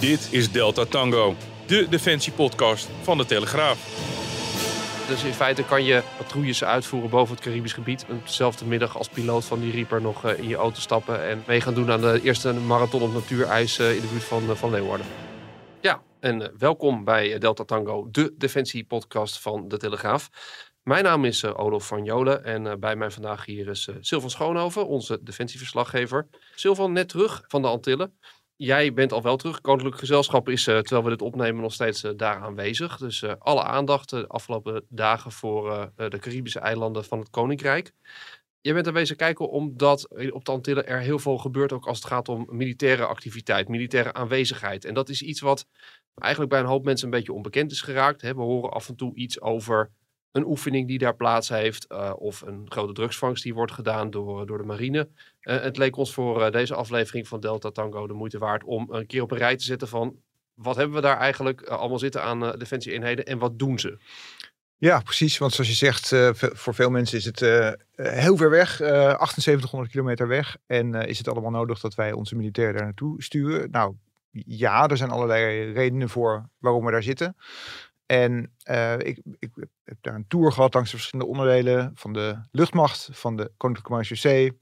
Dit is Delta Tango, de defensiepodcast van de Telegraaf. Dus in feite kan je patrouilles uitvoeren boven het Caribisch gebied. Dezelfde middag als piloot van die Reaper nog eh, in je auto stappen. En mee gaan doen aan de eerste marathon op natuurijs eh, in de buurt van, eh, van Leeuwarden. Ja, en welkom bij Delta Tango, de defensiepodcast van de Telegraaf. Mijn naam is Olof van Jolen en bij mij vandaag hier is Sylvan Schoonhoven, onze defensieverslaggever. Sylvan, net terug van de Antillen jij bent al wel terug. Koninklijk Gezelschap is, uh, terwijl we dit opnemen, nog steeds uh, daar aanwezig. Dus uh, alle aandacht de afgelopen dagen voor de Caribische eilanden van het Koninkrijk. Je bent wezen kijken omdat op de Antillen er heel veel gebeurt, ook als het gaat om militaire activiteit, militaire aanwezigheid. En dat is iets wat eigenlijk bij een hoop mensen een beetje onbekend is geraakt. Hè. We horen af en toe iets over een oefening die daar plaats heeft. Uh, of een grote drugsvangst die wordt gedaan door, door de marine. Uh, het leek ons voor uh, deze aflevering van Delta Tango de moeite waard om een keer op een rij te zetten van wat hebben we daar eigenlijk allemaal zitten aan defensieeenheden en wat doen ze? Ja, precies. Want zoals je zegt, voor veel mensen is het heel ver weg, 7800 kilometer weg. En is het allemaal nodig dat wij onze militairen daar naartoe sturen? Nou ja, er zijn allerlei redenen voor waarom we daar zitten. En ik, ik, heb daar een tour gehad langs de verschillende onderdelen van de luchtmacht, van de Koninklijke Marechaussee,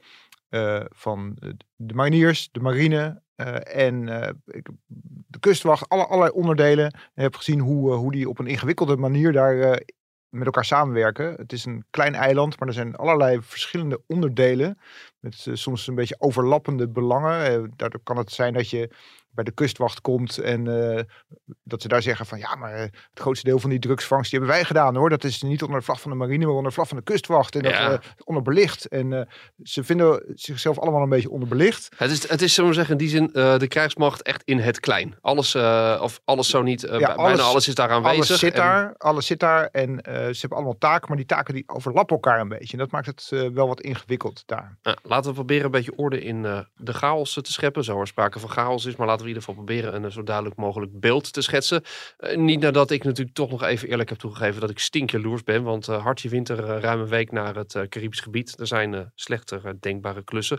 uh, van de mariniers, de marine uh, en ik, de kustwacht, alle, allerlei onderdelen. En heb gezien hoe, hoe die op een ingewikkelde manier daar met elkaar samenwerken. Het is een klein eiland, maar er zijn allerlei verschillende onderdelen. Met soms een beetje overlappende belangen. daardoor kan het zijn dat je bij de kustwacht komt en uh, dat ze daar zeggen van ja, maar uh, het grootste deel van die drugsvangst die hebben wij gedaan hoor. Dat is niet onder de vlag van de marine, maar onder de vlag van de kustwacht en ja. dat uh, onderbelicht. En ze vinden zichzelf allemaal een beetje onderbelicht. Het is, het is zo zeggen in die zin de krijgsmacht echt in het klein. Alles of alles zo niet, ja, alles, bijna alles is daar aanwezig. Alles zit daar, alles zit daar en ze hebben allemaal taken, maar die taken die overlappen elkaar een beetje. En dat maakt het wel wat ingewikkeld daar. laten we proberen een beetje orde in de chaos te scheppen. Zo er sprake van chaos is, maar laten we in ieder geval proberen een zo duidelijk mogelijk beeld te schetsen. Uh, niet nadat ik natuurlijk toch nog even eerlijk heb toegegeven dat ik stinkjaloers ben. Want uh, Hartje Winter uh, ruim een week naar het Caribisch gebied. Er zijn slechter denkbare klussen.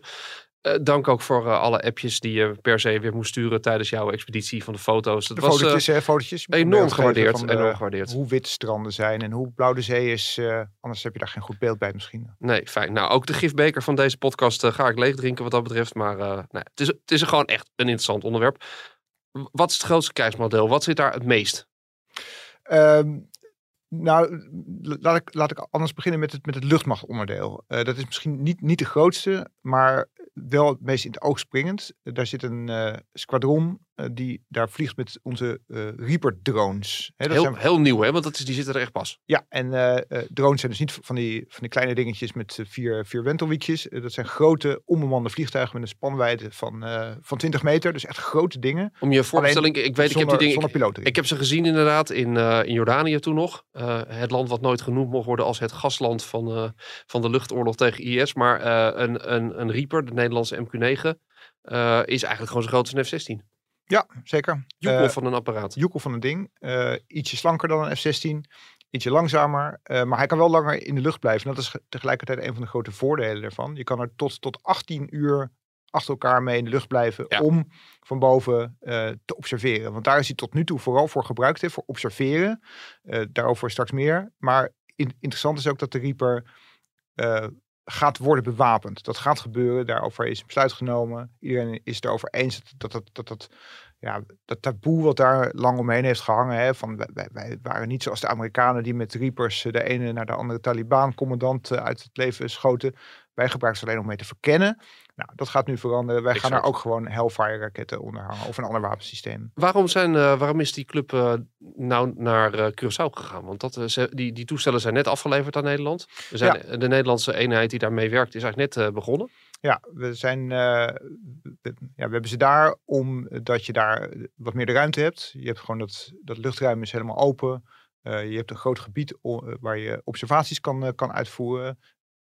Dank ook voor alle appjes die je per se weer moest sturen tijdens jouw expeditie van de foto's. Dat de was fotootjes, hè, fotootjes. Enorm gewaardeerd, de, enorm gewaardeerd. Hoe wit stranden zijn en hoe blauw de zee is. anders heb je daar geen goed beeld bij misschien. Nee, fijn. Nou, ook de gifbeker van deze podcast ga ik leeg drinken wat dat betreft. Maar nou, het, is, het is gewoon echt een interessant onderwerp. Wat is het grootste krijgsmodel? Wat zit daar het meest? Um, nou, laat ik, anders beginnen met het, met het luchtmachtonderdeel. Uh, dat is misschien niet, niet de grootste, maar wel het meest in het oog springend. daar zit een uh, squadron die daar vliegt met onze Reaper drones. He, heel, zijn... heel nieuw, hè? Want dat is, die zitten er echt pas. Ja, en drones zijn dus niet van die, van die kleine dingetjes met vier, vier wentelwiekjes. dat zijn grote onbemande vliegtuigen met een spanwijdte van, van 20 meter. Dus echt grote dingen. Om je voor te stellen, ik weet, zonder, ik heb die dingen. Ik, ik, heb ze gezien inderdaad in, in Jordanië toen nog. Het land wat nooit genoemd mocht worden als het gastland van, van de luchtoorlog tegen IS. Maar een, een, een Reaper, de Nederlandse MQ-9, is eigenlijk gewoon zo groot als een F-16. Ja, zeker. Joekel van een apparaat. Joekel van een ding. ietsje slanker dan een F-16. Ietsje langzamer. maar hij kan wel langer in de lucht blijven. dat is tegelijkertijd een van de grote voordelen ervan. Je kan er tot, tot 18 uur achter elkaar mee in de lucht blijven om van boven te observeren. Want daar is hij tot nu toe vooral voor gebruikt, hè, voor observeren. Daarover straks meer. Maar in, interessant is ook dat de Reaper gaat worden bewapend. Dat gaat gebeuren, daarover is een besluit genomen. Iedereen is het erover eens dat dat, dat, dat, ja, dat taboe wat daar lang omheen heeft gehangen. Hè, van wij, waren niet zoals de Amerikanen die met Reapers de ene naar de andere Taliban-commandant uit het leven schoten. Wij gebruiken ze alleen om mee te verkennen. Nou, dat gaat nu veranderen. Wij gaan er ook gewoon Hellfire raketten onder hangen of een ander wapensysteem. Waarom, zijn, uh, waarom is die club uh, nou naar uh, Curaçao gegaan? Want dat, ze, die, die toestellen zijn net afgeleverd aan Nederland. We zijn, ja. De Nederlandse eenheid die daarmee werkt is eigenlijk net begonnen. Ja, we zijn, we, ja, we hebben ze daar omdat je daar wat meer de ruimte hebt. Je hebt gewoon dat, dat luchtruim is helemaal open. je hebt een groot gebied waar je observaties kan, kan uitvoeren.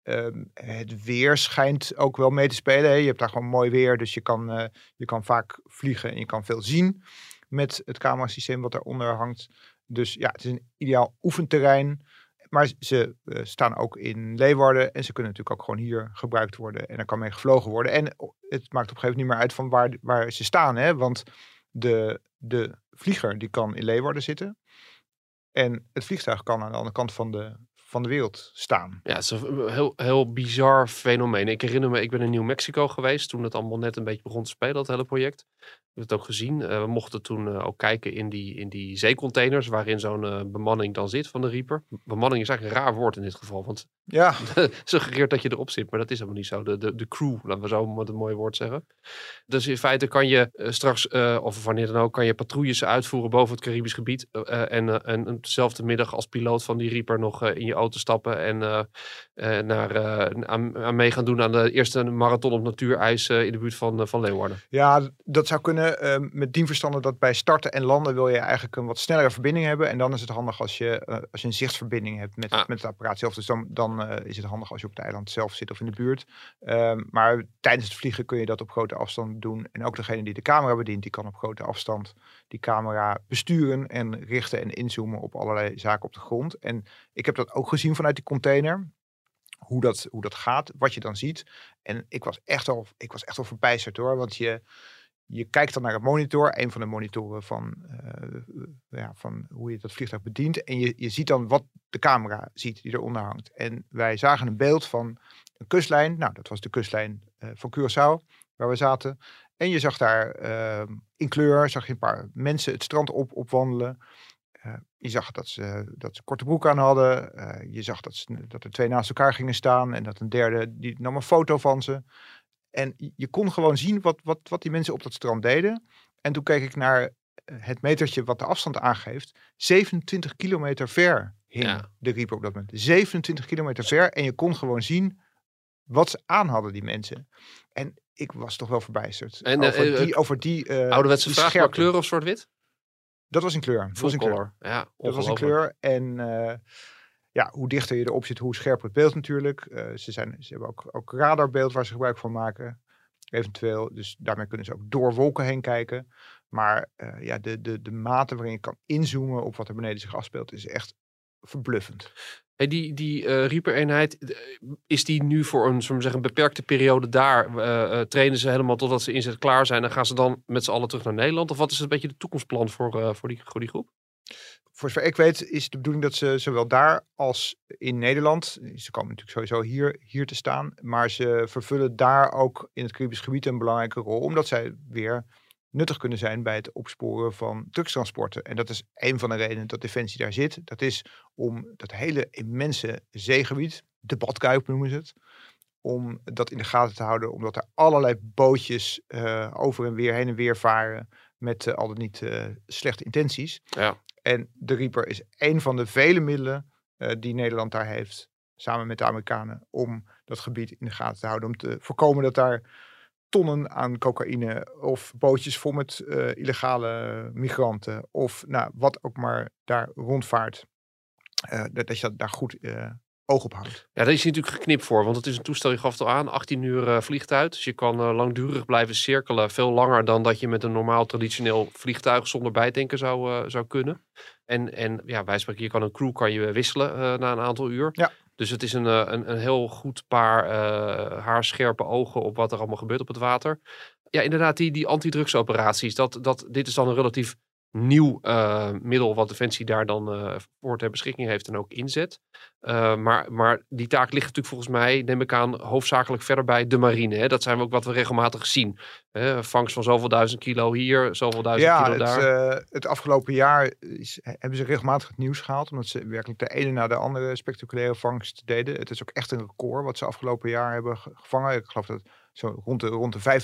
Ehm, het weer schijnt ook wel mee te spelen. Hè. Je hebt daar gewoon mooi weer, dus je kan, uh, je kan vaak vliegen en je kan veel zien met het camerasysteem wat daaronder hangt. Dus ja, het is een ideaal oefenterrein. Maar ze uh, staan ook in Leeuwarden en ze kunnen natuurlijk ook gewoon hier gebruikt worden en er kan mee gevlogen worden. En het maakt op een gegeven moment niet meer uit van waar, waar ze staan. Hè? Want De, de vlieger die kan in Leeuwarden zitten. En het vliegtuig kan aan de andere kant van de, van de wereld staan. Ja, het is een heel, heel bizar fenomeen. Ik herinner me, ik ben in Nieuw Mexico geweest toen het allemaal net een beetje begon te spelen, dat hele project. We hebben het ook gezien. Uh, we mochten toen uh, ook kijken in die, in die zeecontainers waarin zo'n uh, bemanning dan zit van de Reaper. Bemanning is eigenlijk een raar woord in dit geval, want ja. suggereert dat je erop zit, maar dat is helemaal niet zo. De, de, de crew, laten we zo met een mooi woord zeggen. Dus in feite kan je straks, of wanneer dan ook, kan je patrouilles uitvoeren boven het Caribisch gebied. en, en dezelfde middag als piloot van die Reaper nog in je auto stappen en naar, aan, aan mee gaan doen aan de eerste marathon op natuurijs in de buurt van, van Leeuwarden. Ja, dat zou kunnen uh, met dienverstanden dat bij starten en landen wil je eigenlijk een wat snellere verbinding hebben. En dan is het handig als je, als je een zichtsverbinding hebt met, met het apparaat zelf. Dus dan, dan is het handig als je op het eiland zelf zit of in de buurt. Ehm, maar tijdens het vliegen kun je dat op grote afstand doen. En ook degene die de camera bedient, die kan op grote afstand die camera besturen en richten en inzoomen op allerlei zaken op de grond. En ik heb dat ook gezien vanuit die container hoe dat, hoe dat gaat, wat je dan ziet. En ik was echt al, ik was echt al verbijsterd hoor. Want je, je kijkt dan naar het monitor, een van de monitoren van, uh, ja, van hoe je dat vliegtuig bedient. En je, je ziet dan wat de camera ziet die eronder hangt. En wij zagen een beeld van een kustlijn. Nou, dat was de kustlijn uh, van Curaçao, waar we zaten. En je zag daar uh, in kleur, zag je een paar mensen het strand op, opwandelen. je zag dat ze, dat ze korte broek aan hadden. je zag dat, ze, dat er twee naast elkaar gingen staan. En dat een derde, die nam een foto van ze. En je kon gewoon zien wat, wat, wat die mensen op dat strand deden. En toen keek ik naar eh, het metertje wat de afstand aangeeft. 27 kilometer ver hing de Reaper op dat moment. 27 kilometer ver. En je kon gewoon zien wat ze aan hadden, die mensen. En ik was toch wel verbijsterd. En, over, uh, die, over die uh, Ouderwetse vraag, maar kleur of zwart-wit? Dat was in kleur. Dat was in kleur. Ja, dat was in kleur. En ja, hoe dichter je erop zit, hoe scherper het beeld natuurlijk. Uh, ze, zijn, ze hebben ook, ook radarbeeld waar ze gebruik van maken. Eventueel, dus daarmee kunnen ze ook door wolken heen kijken. Maar uh, ja, de, de, de mate waarin je kan inzoomen op wat er beneden zich afspeelt, is echt verbluffend. Hey, die die uh, Reaper-eenheid, is die nu voor een, we zeggen, beperkte periode daar? Uh, trainen ze helemaal totdat ze inzet klaar zijn en gaan ze dan met z'n allen terug naar Nederland? Of wat is een beetje de toekomstplan voor, voor, die, voor groep? voor zover ik weet is de bedoeling dat ze zowel daar als in Nederland, ze komen natuurlijk sowieso hier, hier te staan, maar ze vervullen daar ook in het Caribisch gebied een belangrijke rol, omdat zij weer nuttig kunnen zijn bij het opsporen van drugstransporten. En dat is een van de redenen dat Defensie daar zit. Dat is om dat hele immense zeegebied, de badkuip noemen ze het, om dat in de gaten te houden, omdat er allerlei bootjes uh, over en weer heen en weer varen met uh, al dan niet uh, slechte intenties. Ja. En de Reaper is een van de vele middelen die Nederland daar heeft, samen met de Amerikanen, om dat gebied in de gaten te houden. Om te voorkomen dat daar tonnen aan cocaïne of bootjes vol met uh, illegale migranten of nou, wat ook maar daar rondvaart, uh, dat je daar goed oog op houdt. Ja, daar is natuurlijk geknipt voor, want het is een toestel, je gaf het al aan, 18 uur vliegt uit. Dus je kan langdurig blijven cirkelen, veel langer dan dat je met een normaal traditioneel vliegtuig zonder bijtanken zou, zou kunnen. En, en ja, wij spreken, je kan een crew kan je wisselen na een aantal uur. Ja. Dus het is een, een, een heel goed paar haarscherpe ogen op wat er allemaal gebeurt op het water. Ja, inderdaad, die, die antidrugsoperaties, dat, dat, dit is dan een relatief nieuw uh, middel wat Defensie daar dan uh, voor ter beschikking heeft en ook inzet. Uh, maar, maar die taak ligt natuurlijk volgens mij, neem ik aan, hoofdzakelijk verder bij de marine. Hè? Dat zijn we ook wat we regelmatig zien. Hè? Vangst van zoveel duizend kilo hier, zoveel duizend ja, kilo het, daar. het afgelopen jaar is, hebben ze regelmatig het nieuws gehaald, omdat ze werkelijk de ene na de andere spectaculaire vangst deden. Het is ook echt een record wat ze afgelopen jaar hebben gevangen. Ik geloof dat zo rond de, rond de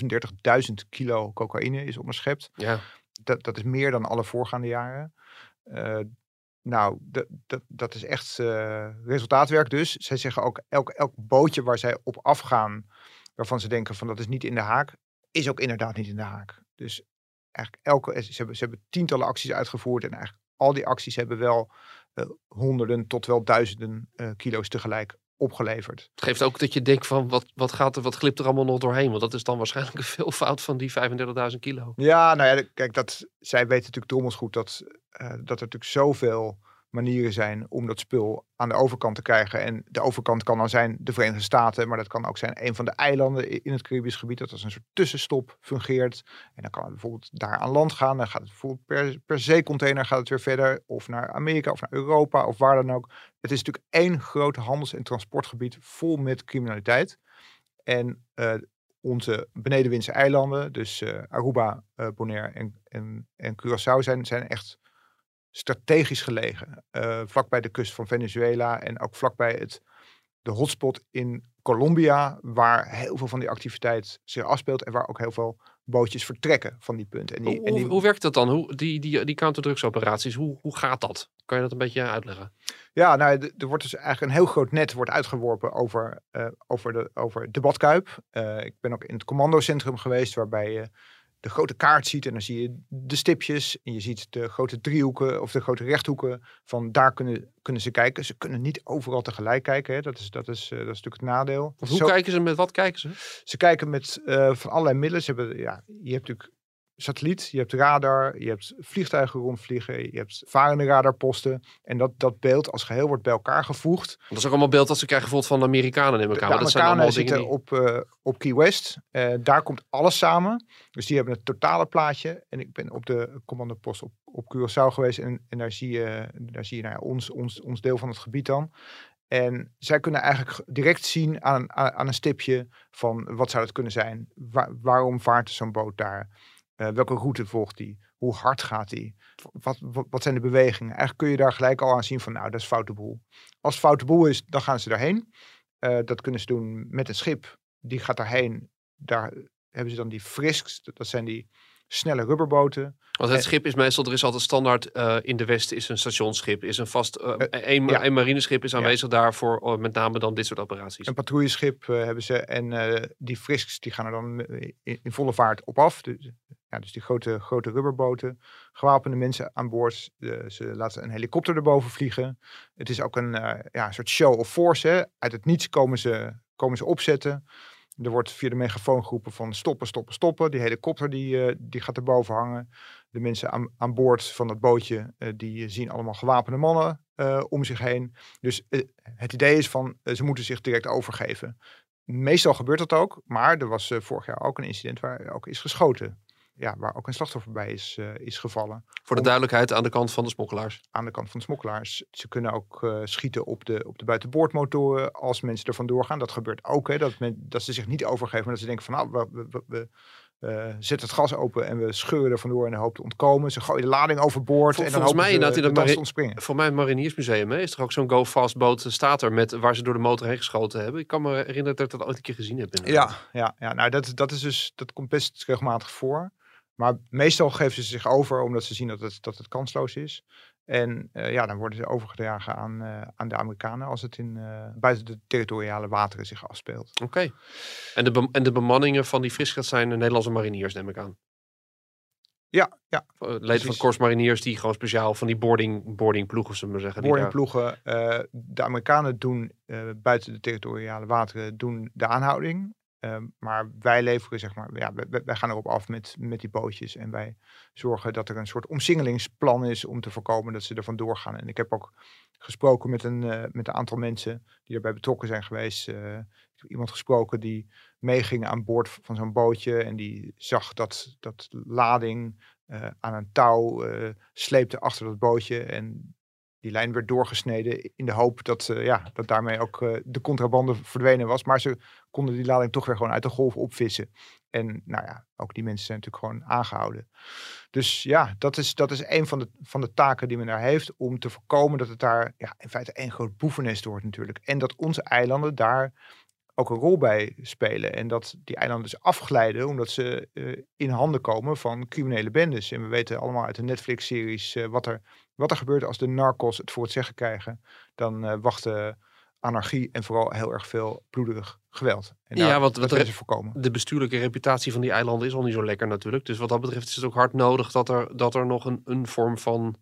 35.000 kilo cocaïne is onderschept. Ja dat, dat is meer dan alle voorgaande jaren. Uh, nou, dat, dat, dat is echt uh, resultaatwerk dus. Zij zeggen ook, elk, elk bootje waar zij op afgaan, waarvan ze denken van dat is niet in de haak, is ook inderdaad niet in de haak. Dus eigenlijk elke, ze hebben, ze hebben tientallen acties uitgevoerd en eigenlijk al die acties hebben wel uh, honderden tot wel duizenden kilo's tegelijk opgeleverd. Het geeft ook dat je denkt van wat, wat gaat er, wat glipt er allemaal nog doorheen? Want dat is dan waarschijnlijk een veel fout van die 35.000 kilo. Ja, nou ja, kijk, dat, zij weten natuurlijk drommels goed dat, uh, dat er natuurlijk zoveel manieren zijn om dat spul aan de overkant te krijgen. En de overkant kan dan zijn de Verenigde Staten, maar dat kan ook zijn een van de eilanden in het Caribisch gebied, dat als een soort tussenstop fungeert. En dan kan het bijvoorbeeld daar aan land gaan. Dan gaat het bijvoorbeeld per, per zeecontainer gaat het weer verder, of naar Amerika of naar Europa of waar dan ook. Het is natuurlijk één groot handels- en transportgebied vol met criminaliteit. En eh, onze benedenwindse eilanden, dus eh, Aruba, eh, Bonaire en, en, en Curaçao, zijn, zijn echt strategisch gelegen. Eh, vlakbij de kust van Venezuela en ook vlakbij het, de hotspot in Colombia, waar heel veel van die activiteit zich afspeelt en waar ook heel veel bootjes vertrekken van die punten. En die, Hoe, en die, hoe, hoe werkt dat dan? Hoe, die, die, die counterdrugsoperaties, hoe, hoe gaat dat? Kan je dat een beetje uitleggen? Ja, nou, er wordt dus eigenlijk een heel groot net wordt uitgeworpen over, eh, over, de, over de badkuip. Eh, ik ben ook in het commandocentrum geweest, waarbij je de grote kaart ziet en dan zie je de stipjes en je ziet de grote driehoeken of de grote rechthoeken van daar kunnen, kunnen ze kijken. Ze kunnen niet overal tegelijk kijken, hè. Dat, is, dat, is, eh, dat is natuurlijk het nadeel. Want hoe Zo- kijken ze, met wat kijken ze? ze kijken met eh, van allerlei middelen. Ze hebben, ja, je hebt natuurlijk satelliet, je hebt radar, je hebt vliegtuigen rondvliegen, je hebt varende radarposten. En dat, dat beeld als geheel wordt bij elkaar gevoegd. Dat is ook allemaal beeld dat ze krijgen bijvoorbeeld van de Amerikanen in elkaar. de maar dat zijn Amerikanen zitten die... op, eh, op Key West. Eh, daar komt alles samen. Dus die hebben het totale plaatje. En ik ben op de commandopost op, op Curaçao geweest. En, en daar zie je, daar zie je nou ja, ons, ons, ons deel van het gebied dan. En zij kunnen eigenlijk direct zien aan, aan, aan een stipje van wat zou het kunnen zijn. Wa- waarom vaart zo'n boot daar? Eh, welke route volgt die? Hoe hard gaat die? Wat, wat, zijn de bewegingen? Eigenlijk kun je daar gelijk al aan zien van nou, dat is foute boel. Als het foute boel is, dan gaan ze daarheen. Eh, dat kunnen ze doen met een schip. Die gaat daarheen. Daar hebben ze dan die frisks. Dat zijn die snelle rubberboten. Want het Eh, schip is meestal, er is altijd standaard eh, in de Westen is een stationsschip, is een vast, eh, een, ja. een marineschip is Ja. aanwezig daarvoor, met name dan dit soort operaties. Een patrouilleschip hebben ze. En die frisks die gaan er dan in, in volle vaart op af. Dus, ja, dus die grote, grote rubberboten. Gewapende mensen aan boord. Ze laten een helikopter erboven vliegen. Het is ook een ja, soort show of force. Hè. Uit het niets komen ze, komen ze opzetten. Er wordt via de megafoon geroepen van stoppen, stoppen, stoppen. Die helikopter die, eh, die gaat erboven hangen. De mensen aan, aan boord van dat bootje, eh, die zien allemaal gewapende mannen eh, om zich heen. Dus eh, het idee is van, eh, ze moeten zich direct overgeven. Meestal gebeurt dat ook, maar er was eh, vorig jaar ook een incident waar ook is geschoten. Ja, waar ook een slachtoffer bij is, eh, is gevallen. Voor de duidelijkheid aan de kant van de smokkelaars. Aan de kant van de smokkelaars. Ze kunnen ook eh, schieten op de, op de buitenboordmotoren als mensen er vandoor gaan. Dat gebeurt ook, hè, dat, men, dat ze zich niet overgeven, maar dat ze denken van nou, we, we, we, eh, zetten het gas open en we scheuren er vandoor in de hoop te ontkomen. Ze gooien de lading overboord Vol- en dan volgens mij inderdaad in dat mari- ontspringen. Voor mij het Mariniersmuseum hè, is er ook zo'n Go Fast boot, staat er, met, waar ze door de motor heen geschoten hebben. Ik kan me herinneren dat ik dat ooit een keer gezien heb. inderdaad. Ja, ja, ja nou dat, dat is dus, dat komt best regelmatig voor. Maar meestal geven ze zich over omdat ze zien dat het, dat het kansloos is. En eh, ja, dan worden ze overgedragen aan, eh, aan de Amerikanen als het in, eh, buiten de territoriale wateren zich afspeelt. Oké. En, de en de bemanningen van die frisgat zijn de Nederlandse mariniers, neem ik aan. Ja, ja. Leden van. Korps Mariniers die gewoon speciaal van die boarding, boarding ploegen, zullen we maar zeggen. daar- Boardingploegen. eh de Amerikanen doen buiten de territoriale wateren doen de aanhouding. Ehm, maar wij leveren, zeg maar, ja, wij, gaan erop af met, met die bootjes. En wij zorgen dat er een soort omsingelingsplan is om te voorkomen dat ze er vandoor gaan. En ik heb ook gesproken met een, eh, met een aantal mensen die erbij betrokken zijn geweest. Eh, ik heb iemand gesproken die meeging aan boord van zo'n bootje. En die zag dat, dat lading eh, aan een touw sleepte achter dat bootje. En die lijn werd doorgesneden in de hoop dat, eh, ja, dat daarmee ook eh, de contrabande verdwenen was. Maar ze konden die lading toch weer gewoon uit de golf opvissen. En nou ja, ook die mensen zijn natuurlijk gewoon aangehouden. Dus ja, dat is, dat is een van de, van de taken die men daar heeft. Om te voorkomen dat het daar ja, in feite één groot boevennest wordt natuurlijk. En dat onze eilanden daar ook een rol bij spelen. En dat die eilanden dus afglijden omdat ze eh, in handen komen van criminele bendes. En we weten allemaal uit de Netflix-series eh, wat, er, wat er gebeurt als de narcos het voor het zeggen krijgen. Dan eh wachten anarchie en vooral heel erg veel bloederig geweld. En Ja, want wat er- voorkomen. De bestuurlijke reputatie van die eilanden is al niet zo lekker natuurlijk. Dus wat dat betreft is het ook hard nodig dat er, dat er nog een, een vorm van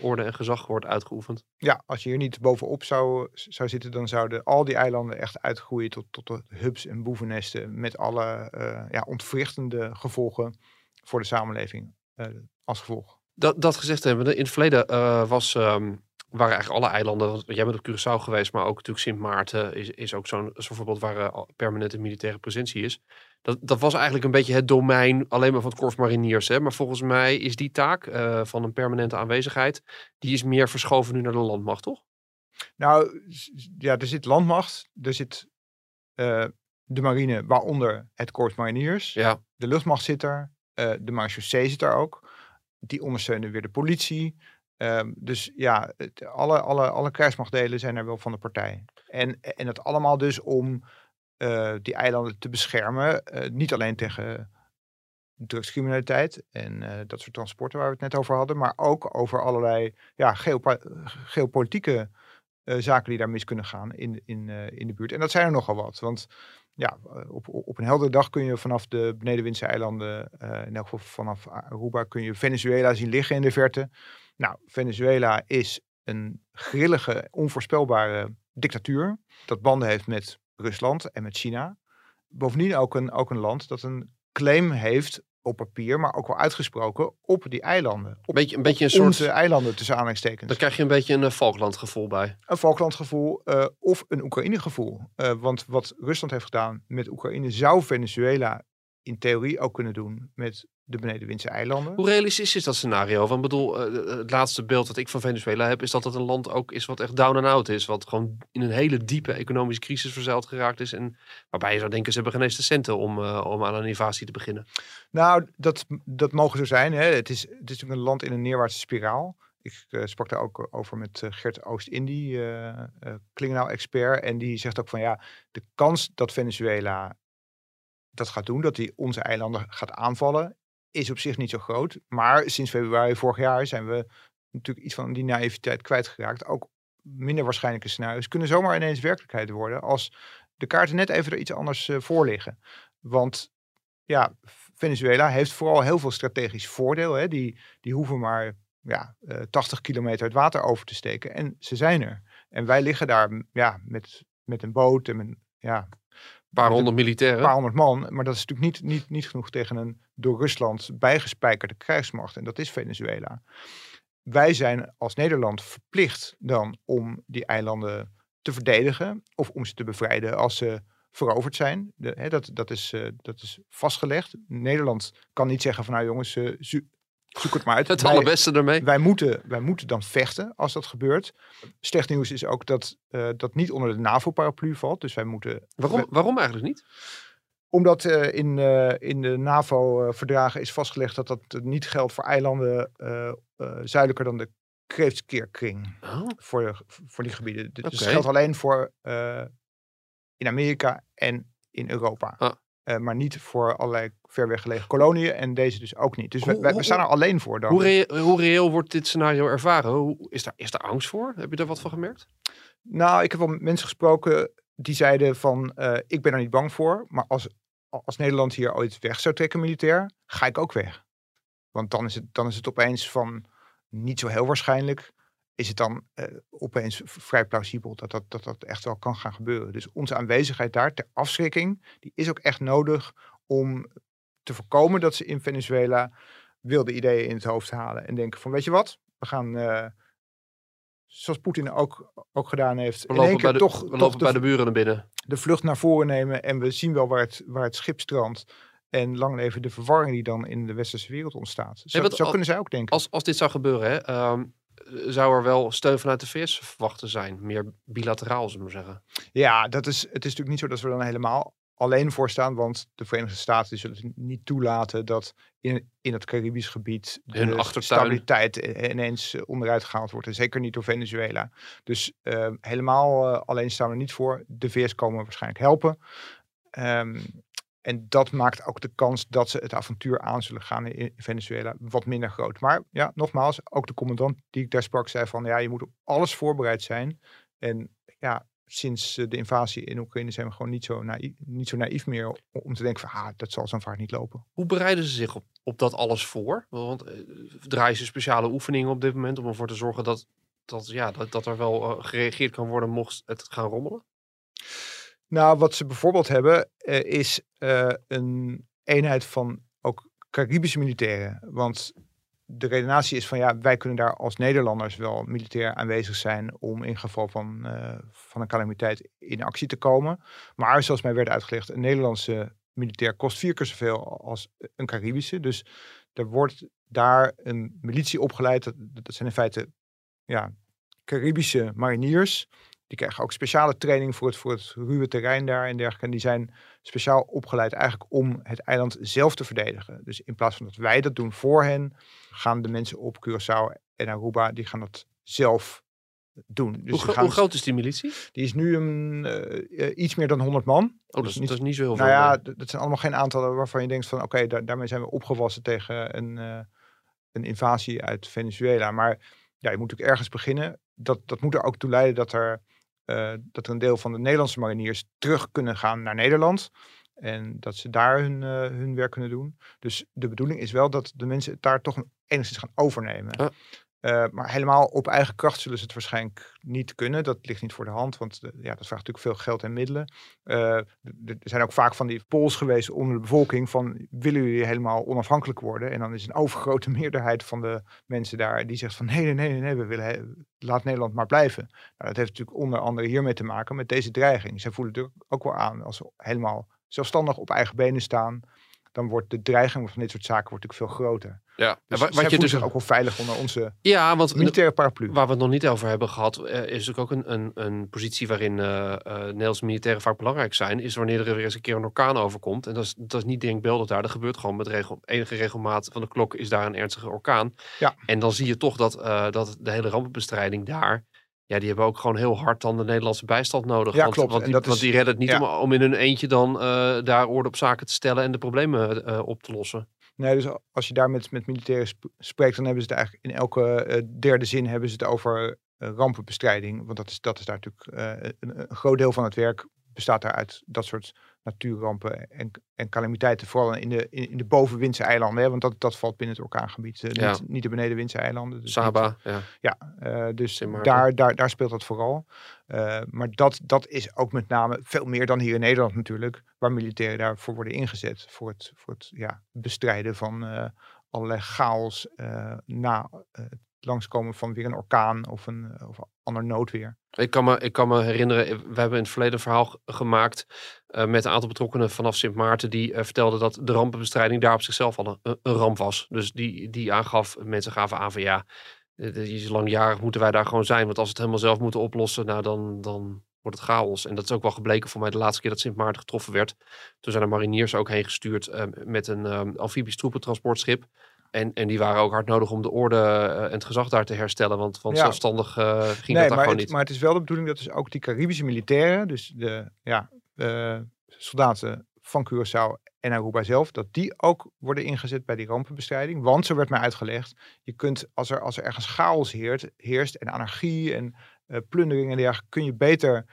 orde en gezag wordt uitgeoefend. Ja, als je hier niet bovenop zou, zou zitten, dan zouden al die eilanden echt uitgroeien tot, tot de hubs en boevennesten. Met alle eh, ja, ontwrichtende gevolgen voor de samenleving eh, als gevolg. Dat, dat gezegd hebben, in het verleden eh, was ehm, waren eigenlijk alle eilanden, want jij bent op Curaçao geweest, maar ook natuurlijk Sint Maarten is, is ook zo'n zo'n voorbeeld waar eh, permanente militaire presentie is. Dat, dat was eigenlijk een beetje het domein alleen maar van het Korps Mariniers. Hè? Maar volgens mij is die taak eh, van een permanente aanwezigheid, die is meer verschoven nu naar de landmacht, toch? Nou, ja, er zit landmacht, er zit eh, de marine, waaronder het Korps Mariniers. Ja, De luchtmacht zit er, eh, de marechaussee zit er ook. Die ondersteunen weer de politie. Ehm, dus ja, het, alle, alle, alle krijgsmachtdelen zijn er wel van de partij. En, en dat allemaal dus om eh, die eilanden te beschermen. eh, niet alleen tegen drugscriminaliteit en eh, dat soort transporten waar we het net over hadden. Maar ook over allerlei ja, geopolitieke zaken die daar mis kunnen gaan in, in, in de buurt. En dat zijn er nogal wat. Want ja, op, op een heldere dag kun je vanaf de benedenwindse eilanden, in elk geval vanaf Aruba, kun je Venezuela zien liggen in de verte. Nou, Venezuela is een grillige, onvoorspelbare dictatuur. Dat banden heeft met Rusland en met China. Bovendien ook een, ook een land dat een claim heeft op papier, maar ook wel uitgesproken op die eilanden. Op een beetje een, beetje een soort, onze eilanden tussen aanhalingstekens. dan krijg je een beetje een uh, Falkland gevoel bij. Een Falklandgevoel uh, of een Oekraïne-gevoel. Uh, want wat Rusland heeft gedaan met Oekraïne zou Venezuela in theorie ook kunnen doen met de benedenwindse eilanden. Hoe realistisch is dat scenario? Want bedoel, uh, het laatste beeld dat ik van Venezuela heb, is dat het een land ook is wat echt down and out is. Wat gewoon in een hele diepe economische crisis verzeild geraakt is. En waarbij je zou denken, ze hebben geen eens de centen om, uh, om aan een invasie te beginnen. Nou, dat, dat mogen zo zijn. Hè. Het, is, het is natuurlijk een land in een neerwaartse spiraal. Ik uh, sprak daar ook over met Gert Oost-Indie, uh, Klingenau-expert. En die zegt ook van ja, de kans dat Venezuela dat gaat doen, dat hij onze eilanden gaat aanvallen, is op zich niet zo groot. Maar sinds februari vorig jaar zijn we natuurlijk iets van die naïviteit kwijtgeraakt. Ook minder waarschijnlijke scenario's kunnen zomaar ineens werkelijkheid worden als de kaarten net even er iets anders uh, voor liggen. Want ja, Venezuela heeft vooral heel veel strategisch voordeel. Hè? Die, die hoeven maar ja, uh, 80 kilometer het water over te steken en ze zijn er. En wij liggen daar ja, met, met een boot en met, ja, een paar honderd militairen. Een paar honderd man. Maar dat is natuurlijk niet, niet, niet genoeg tegen een door Rusland bijgespijkerde krijgsmacht. En dat is Venezuela. Wij zijn als Nederland verplicht dan om die eilanden te verdedigen. Of om ze te bevrijden als ze veroverd zijn. De, hè, dat, dat, is, uh, dat is vastgelegd. Nederland kan niet zeggen van nou jongens, uh, zoek het maar uit. Het wij, allerbeste ermee. Wij moeten, wij moeten dan vechten als dat gebeurt. Slecht nieuws is ook dat uh, dat niet onder de NAVO-paraplu valt. Dus wij moeten. Waarom, waarom eigenlijk niet? Omdat uh, in, uh, in de NAVO-verdragen is vastgelegd dat dat niet geldt voor eilanden zuidelijker dan de Kreeftskeerkring. Oh. Voor, voor die gebieden. Dus okay. het geldt alleen voor in Amerika en in Europa. Ah. Uh, maar niet voor allerlei ver weg gelegen koloniën. En deze dus ook niet. Dus hoe, we, we, staan er alleen voor dan. Hoe, rea hoe, reëel wordt dit scenario ervaren? Hoe, is, daar, is daar angst voor? Heb je daar wat van gemerkt? Nou, ik heb wel met mensen gesproken die zeiden van... Uh, ik ben er niet bang voor. Maar als, als Nederland hier ooit weg zou trekken militair... ga ik ook weg. Want dan is het, dan is het opeens van... niet zo heel waarschijnlijk... is het dan uh, opeens vrij plausibel dat dat, dat dat echt wel kan gaan gebeuren. Dus onze aanwezigheid daar ter afschrikking... die is ook echt nodig om te voorkomen dat ze in Venezuela wilde ideeën in het hoofd halen. En denken van, weet je wat, we gaan, uh, zoals Poetin ook, ook gedaan heeft, we lopen, bij de, toch, we lopen bij de buren naar binnen. De vlucht naar voren nemen en we zien wel waar het, waar het schip strandt. En lang leven de verwarring die dan in de westerse wereld ontstaat. Zo, wat, zo kunnen zij ook denken. Als, als dit zou gebeuren, hè, um, zou er wel steun vanuit de VS verwachten zijn. Meer bilateraal, zullen we zeggen. Ja, dat is, het is natuurlijk niet zo dat we dan helemaal alleen voor staan, want de Verenigde Staten zullen niet toelaten dat in, in het Caribisch gebied Hun de achtertuin. stabiliteit ineens onderuit gehaald wordt. En zeker niet door Venezuela. Dus uh, helemaal uh, alleen staan we er niet voor. De VS komen waarschijnlijk helpen. Um, en dat maakt ook de kans dat ze het avontuur aan zullen gaan in Venezuela wat minder groot. Maar ja, nogmaals, ook de commandant die ik daar sprak zei van ja, je moet op alles voorbereid zijn. En ja, sinds de invasie in Oekraïne zijn we gewoon niet zo naïef, niet zo naïef meer om te denken van ah, dat zal zo'n vaart niet lopen. Hoe bereiden ze zich op, op dat alles voor? Want uh, draaien ze speciale oefeningen op dit moment om ervoor te zorgen dat, dat, ja, dat, dat er wel uh, gereageerd kan worden mocht het gaan rommelen? Nou, wat ze bijvoorbeeld hebben uh, is een eenheid van ook Caribische militairen. Want de redenatie is van ja, wij kunnen daar als Nederlanders wel militair aanwezig zijn om in geval van, eh, van een calamiteit in actie te komen. Maar zoals mij werd uitgelegd, een Nederlandse militair kost vier keer zoveel als een Caribische. Dus er wordt daar een militie opgeleid. Dat, dat zijn in feite ja, Caribische mariniers. Die krijgen ook speciale training voor het, voor het ruwe terrein daar en dergelijke. En die zijn speciaal opgeleid eigenlijk om het eiland zelf te verdedigen. Dus in plaats van dat wij dat doen voor hen, gaan de mensen op Curaçao en Aruba, die gaan dat zelf doen. Dus hoe, gaan, groot is die militie? Die is nu een, eh, eh, iets meer dan 100 man. Oh, dat is, dat is niet zo heel Nou veel. ja, eh. dat zijn allemaal geen aantallen waarvan je denkt van oké, daar- daarmee zijn we opgewassen tegen een, een invasie uit Venezuela. Maar ja, je moet natuurlijk ergens beginnen. Dat, dat moet er ook toe leiden dat er, dat er een deel van de Nederlandse mariniers terug kunnen gaan naar Nederland. En dat ze daar hun, eh, hun werk kunnen doen. Dus de bedoeling is wel dat de mensen het daar toch enigszins gaan overnemen. Eh, maar helemaal op eigen kracht zullen ze het waarschijnlijk niet kunnen. Dat ligt niet voor de hand, want eh, ja, dat vraagt natuurlijk veel geld en middelen. Eh, er zijn ook vaak van die polls geweest onder de bevolking van willen jullie helemaal onafhankelijk worden? En dan is een overgrote meerderheid van de mensen daar die zegt van nee, nee, nee, we willen laat Nederland maar blijven. Nou, dat heeft natuurlijk onder andere hiermee te maken met deze dreiging. Zij voelen het ook wel aan als ze helemaal zelfstandig op eigen benen staan. Dan wordt de dreiging van dit soort zaken wordt natuurlijk veel groter. ja. Dus wat je dus ook wel veilig onder onze ja, want militaire paraplu. Waar we het nog niet over hebben gehad, eh, is natuurlijk ook een, een, een positie waarin eh, Nederlandse militairen vaak belangrijk zijn, is wanneer er weer eens een keer een orkaan overkomt. En dat is, dat is niet denkbeeldig daar. Dat gebeurt gewoon met regel, enige regelmaat van de klok is daar een ernstige orkaan. Ja. En dan zie je toch dat, dat de hele rampenbestrijding daar, ja, die hebben ook gewoon heel hard dan de Nederlandse bijstand nodig. Ja, want, klopt. Want die, dat is- want die redden het niet ja. om, om in hun eentje dan eh, daar orde op zaken te stellen en de problemen eh, op te lossen. Nee, dus als je daar met, met militairen sp- spreekt, dan hebben ze het eigenlijk in elke eh, derde zin hebben ze het over rampenbestrijding. Want dat is, dat is daar natuurlijk een, een groot deel van het werk bestaat daar uit dat soort natuurrampen en, en calamiteiten. Vooral in de, in, in de bovenwindse eilanden, hè, want dat, dat valt binnen het orkaangebied. eh, Ja. niet, niet de benedenwindse eilanden. Dus niet- Saba, ja. ja, eh, dus daar, daar, daar speelt dat vooral. Eh, maar dat, dat is ook met name veel meer dan hier in Nederland natuurlijk, waar militairen daarvoor worden ingezet. Voor het, voor het ja, bestrijden van allerlei chaos na het langskomen van weer een orkaan of een eh, of ander noodweer. Ik kan, me, ik kan me herinneren, eh, we hebben in het verleden een verhaal gemaakt eh, met een aantal betrokkenen vanaf Sint Maarten. Die eh, vertelden dat de rampenbestrijding daar op zichzelf al een, ramp was. Dus die, die aangaf, mensen gaven aan van ja, langjarig moeten wij daar gewoon zijn. Want als we het helemaal zelf moeten oplossen, nou dan, dan wordt het chaos. En dat is ook wel gebleken voor mij de laatste keer dat Sint Maarten getroffen werd. Toen zijn er mariniers ook heen gestuurd met een eh, amfibisch troepentransportschip. En, en die waren ook hard nodig om de orde eh, en het gezag daar te herstellen. Want, want Ja. zelfstandig eh, ging dat daar maar gewoon het, niet. maar het is wel de bedoeling dat dus ook die Caribische militairen, dus de ja, soldaten van Curaçao en Aruba zelf, dat die ook worden ingezet bij die rampenbestrijding. Want, zo werd mij uitgelegd, je kunt als er, als er ergens chaos heert, heerst en anarchie en eh, plundering en dergelijke, kun je beter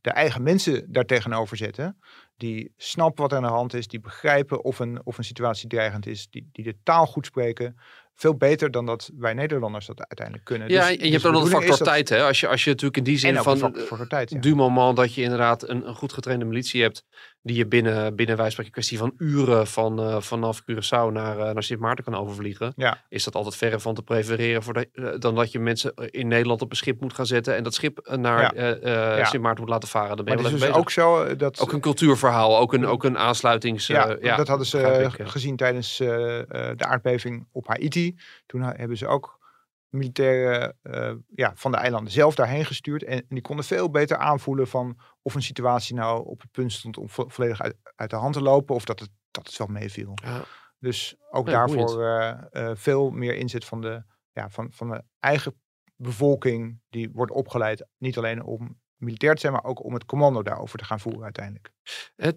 de eigen mensen daartegenover zetten. Die snappen wat er aan de hand is, die begrijpen of een, of een situatie dreigend is, die, die de taal goed spreken. Veel beter dan dat wij Nederlanders dat uiteindelijk kunnen. Ja, Dus- en je dus hebt de ook bedoeling factor dat- tijd. Hè? Als, je, als je natuurlijk in die zin van een factor, eh, factor tijd, ja. du moment dat je inderdaad een, een goed getrainde militie hebt. Die je binnen, binnen een kwestie van uren van, eh, vanaf Curaçao naar, eh, naar Sint Maarten kan overvliegen. Ja. Is dat altijd verre van te prefereren voor de, eh, dan dat je mensen in Nederland op een schip moet gaan zetten. En dat schip naar Ja. Ja. Sint Maarten moet laten varen. Dan ben Maar je het wel is dus ook zo dat... Ook een cultuurverhaal, ook een, ook een aansluitings... ja, ja, dat hadden ze ik, gezien tijdens de aardbeving op Haiti. Toen hebben ze ook militairen eh, ja, van de eilanden zelf daarheen gestuurd. En, en die konden veel beter aanvoelen van of een situatie nou op het punt stond om vo- volledig uit, uit de hand te lopen. Of dat het, dat het wel meeviel. Ja. Dus ook daarvoor eh, eh, veel meer inzet van de, ja, van, van de eigen bevolking. Die wordt opgeleid niet alleen om militair te zijn, maar ook om het commando daarover te gaan voeren uiteindelijk. Eh,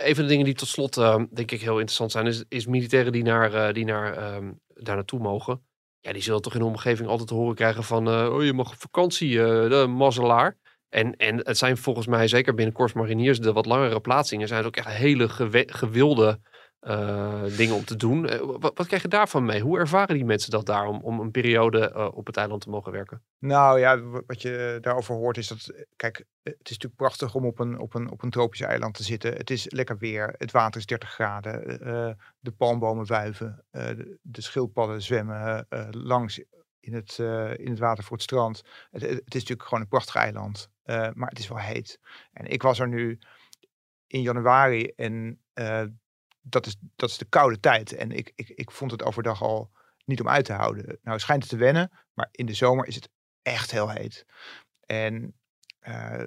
Een van de dingen die tot slot denk ik heel interessant zijn, is, is militairen die, naar, die naar, ehm, daar naartoe mogen. Ja, die zullen toch in de omgeving altijd te horen krijgen van, eh, oh je mag op vakantie, eh, de mazzelaar. En, en het zijn volgens mij, zeker binnen Korps Mariniers, de wat langere plaatsingen, zijn het ook echt hele gewilde eh, dingen om te doen. Eh, wat, krijg je daarvan mee? Hoe ervaren die mensen dat daar om, om een periode eh, op het eiland te mogen werken? Nou ja, wat je daarover hoort is dat, kijk, het is natuurlijk prachtig om op een, op een, op een tropisch eiland te zitten. Het is lekker weer, het water is 30 graden, de palmbomen wuiven, de, de schildpadden zwemmen langs in het, in het water voor het strand. Het, het is natuurlijk gewoon een prachtig eiland, maar het is wel heet. En ik was er nu in januari en dat, is, dat is de koude tijd. En ik, ik, ik vond het overdag al niet om uit te houden. Nou schijnt het te wennen, maar in de zomer is het echt heel heet. En eh,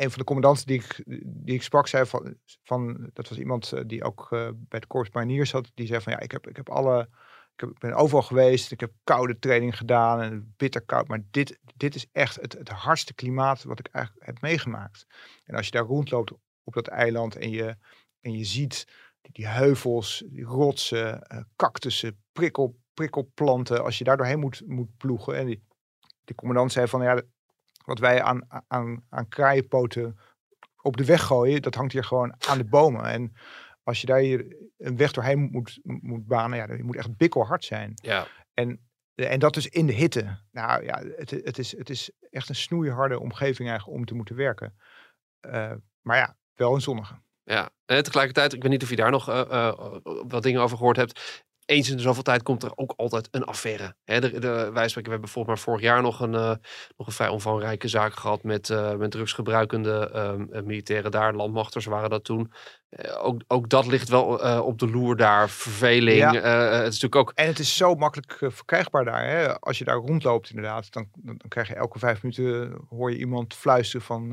een van de commandanten die ik, die ik sprak, zei van, van dat was iemand eh, die ook eh, bij het Corps Mariniers zat, die zei van ja, ik heb, ik heb alle, ik ben overal geweest, ik heb koude training gedaan en bitter koud, maar dit, dit is echt het, het hardste klimaat wat ik eigenlijk heb meegemaakt. En als je daar rondloopt op dat eiland en je, en je ziet die, heuvels, die rotsen, eh, cactussen, prikkel, prikkelplanten, als je daar doorheen moet, moet ploegen. En die, die commandant zei van ja, wat wij aan, aan, aan kraaienpoten op de weg gooien, dat hangt hier gewoon aan de bomen. En als je daar hier een weg doorheen moet, moet banen, ja, dan moet echt bikkelhard zijn. Ja, En, en dat dus in de hitte. Nou ja, het, het, is, het is echt een snoeiharde omgeving eigenlijk om te moeten werken. Eh, maar ja, wel een zonnige. Ja. En tegelijkertijd, ik weet niet of je daar nog eh, eh, wat dingen over gehoord hebt. Eens in de zoveel tijd komt er ook altijd een affaire. Hè, de, de, wij spreken, we hebben bijvoorbeeld maar vorig jaar nog een, eh, nog een vrij omvangrijke zaak gehad met, eh, met drugsgebruikende ehm, eh, militairen daar. Landmachters waren dat toen. Ook, ook dat ligt wel op de loer daar. Verveling. Ja. het is natuurlijk ook En het is zo makkelijk verkrijgbaar daar. Hè? Als je daar rondloopt inderdaad, dan, dan, krijg je elke vijf minuten, hoor je iemand fluisteren van,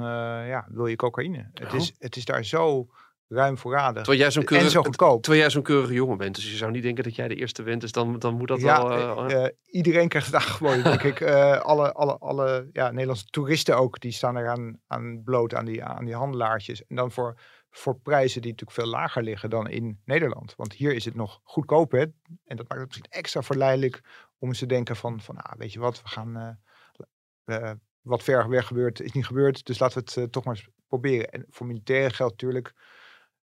ja, wil je cocaïne? Het, Oh. is, het is daar zo ruim voorradig. terwijl jij zo'n keurige, zo terwijl jij zo'n keurige jongen bent. Dus je zou niet denken dat jij de eerste bent. Dus dan, dan moet dat ja, wel... eh, eh, eh, iedereen krijgt het aangeboden, denk ik. Eh, alle alle, alle ja, Nederlandse toeristen ook, die staan er aan, aan bloot aan die, aan die handelaartjes. En dan voor, voor prijzen die natuurlijk veel lager liggen dan in Nederland. Want hier is het nog goedkoop, hè? En dat maakt het misschien extra verleidelijk om eens te denken van, van ah, weet je wat, we gaan... wat ver weg gebeurt, is niet gebeurd. Dus laten we het toch maar eens proberen. En voor militairen geldt natuurlijk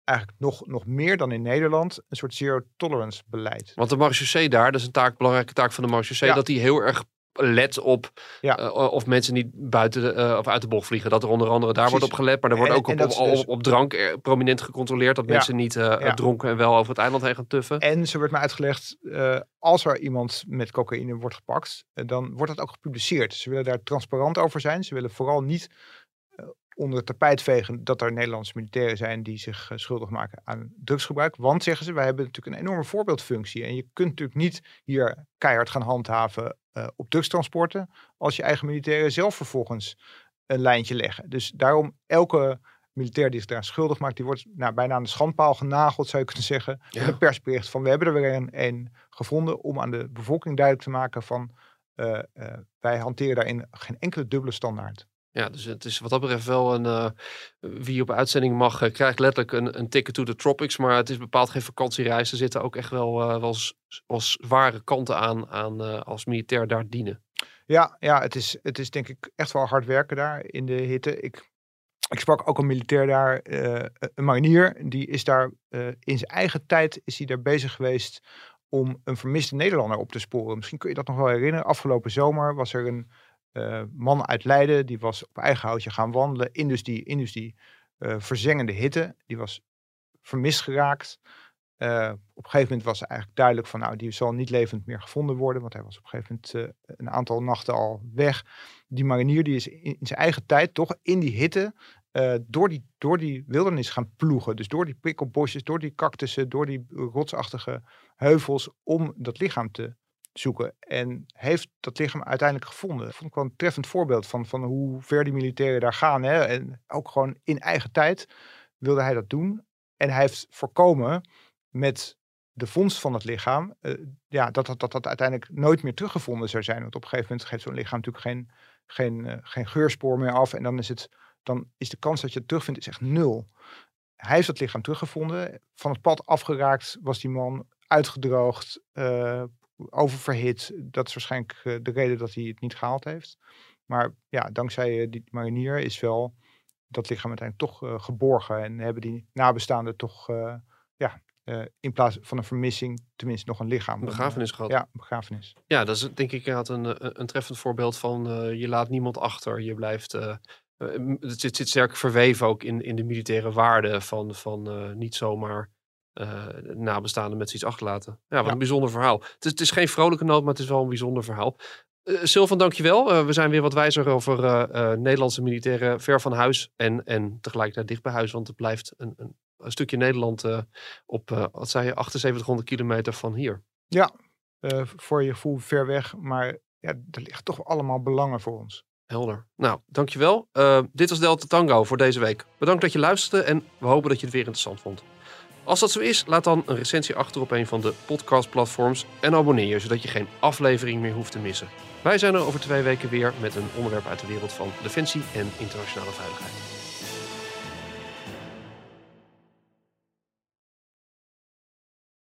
eigenlijk nog, nog meer dan in Nederland een soort zero tolerance beleid. Want de marechaussee daar, dat is een taak, belangrijke taak van de marechaussee, Ja. dat die heel erg let op Ja. eh, of mensen niet buiten de, eh, of uit de bocht vliegen. Dat er onder andere daar wordt op gelet, maar er wordt En- ook en op, op, dus- op, drank eh, prominent gecontroleerd dat Ja. mensen niet Ja. dronken en wel over het eiland heen gaan tuffen. En zo werd me uitgelegd, als er iemand met cocaïne wordt gepakt, dan wordt dat ook gepubliceerd. Ze willen daar transparant over zijn. Ze willen vooral niet onder het tapijt vegen dat er Nederlandse militairen zijn die zich eh, schuldig maken aan drugsgebruik. Want, zeggen ze, wij hebben natuurlijk een enorme voorbeeldfunctie. En je kunt natuurlijk niet hier keihard gaan handhaven eh, op drugstransporten, als je eigen militairen zelf vervolgens een lijntje leggen. Dus daarom elke militair die zich daar schuldig maakt, die wordt nou, bijna aan de schandpaal genageld, zou je kunnen zeggen. Ja. Met een persbericht van we hebben er weer een, een gevonden om aan de bevolking duidelijk te maken van eh, wij hanteren daarin geen enkele dubbele standaard. Ja, dus het is wat dat betreft wel een. eh, wie op uitzending mag, eh, krijgt letterlijk een, een ticket to the tropics. Maar het is bepaald geen vakantiereis. Er zitten ook echt wel, eh, wel, zware kanten aan, aan als militair daar dienen. Ja, ja het, is, het is denk ik echt wel hard werken daar in de hitte. Ik, ik sprak ook een militair daar, een marinier, die is daar in zijn eigen tijd is hij daar bezig geweest om een vermiste Nederlander op te sporen. Misschien kun je dat nog wel herinneren. Afgelopen zomer was er een eh, man uit Leiden, die was op eigen houtje gaan wandelen in dus die, in dus die eh, verzengende hitte. Die was vermist geraakt. Eh, op een gegeven moment was eigenlijk duidelijk van, nou, die zal niet levend meer gevonden worden, want hij was op een gegeven moment een aantal nachten al weg. Die marinier die is in, zijn eigen tijd toch in die hitte door, die, door die wildernis gaan ploegen. Dus door die prikkelbosjes, door die cactussen, door die rotsachtige heuvels, om dat lichaam te zoeken. En heeft dat lichaam uiteindelijk gevonden. Dat vond ik wel een treffend voorbeeld van, van hoe ver die militairen daar gaan. Hè? En ook gewoon in eigen tijd wilde hij dat doen. En hij heeft voorkomen met de vondst van het lichaam, eh, ja, dat, dat, dat uiteindelijk nooit meer teruggevonden zou zijn. Want op een gegeven moment geeft zo'n lichaam natuurlijk geen, geen, eh, geen geurspoor meer af. En dan is, het, dan is de kans dat je het terugvindt is echt nul. Hij heeft dat lichaam teruggevonden. Van het pad afgeraakt was die man uitgedroogd, eh, oververhit. Dat is waarschijnlijk eh, de reden dat hij het niet gehaald heeft. Maar ja, dankzij eh, die marinier is wel dat lichaam uiteindelijk toch eh, geborgen. En hebben die nabestaanden toch, ja, in plaats van een vermissing tenminste nog een lichaam. Een begrafenis gehad. Ja, begrafenis. Ja, dat is denk ik inderdaad een, een, treffend voorbeeld van je laat niemand achter. Je blijft. het zit, zit sterk verweven ook in, in de militaire waarden van, van niet zomaar eh, nabestaanden met zoiets achterlaten. Ja, wat Ja. een bijzonder verhaal. Het is, het is geen vrolijke noot, maar het is wel een bijzonder verhaal. Eh Sylvan, dankjewel. Eh we zijn weer wat wijzer over Nederlandse militairen ver van huis en, en tegelijkertijd dicht bij huis. Want het blijft een, een, een stukje Nederland op, wat zei je, 7800 kilometer van hier. Eh, voor je gevoel ver weg, maar ja, er liggen toch allemaal belangen voor ons. Helder. Nou, dankjewel. Dit was Delta Tango voor deze week. Bedankt dat je luisterde en we hopen dat je het weer interessant vond. Als dat zo is, laat dan een recensie achter op een van de podcastplatforms en abonneer je, zodat je geen aflevering meer hoeft te missen. Wij zijn er over twee weken weer met een onderwerp uit de wereld van defensie en internationale veiligheid.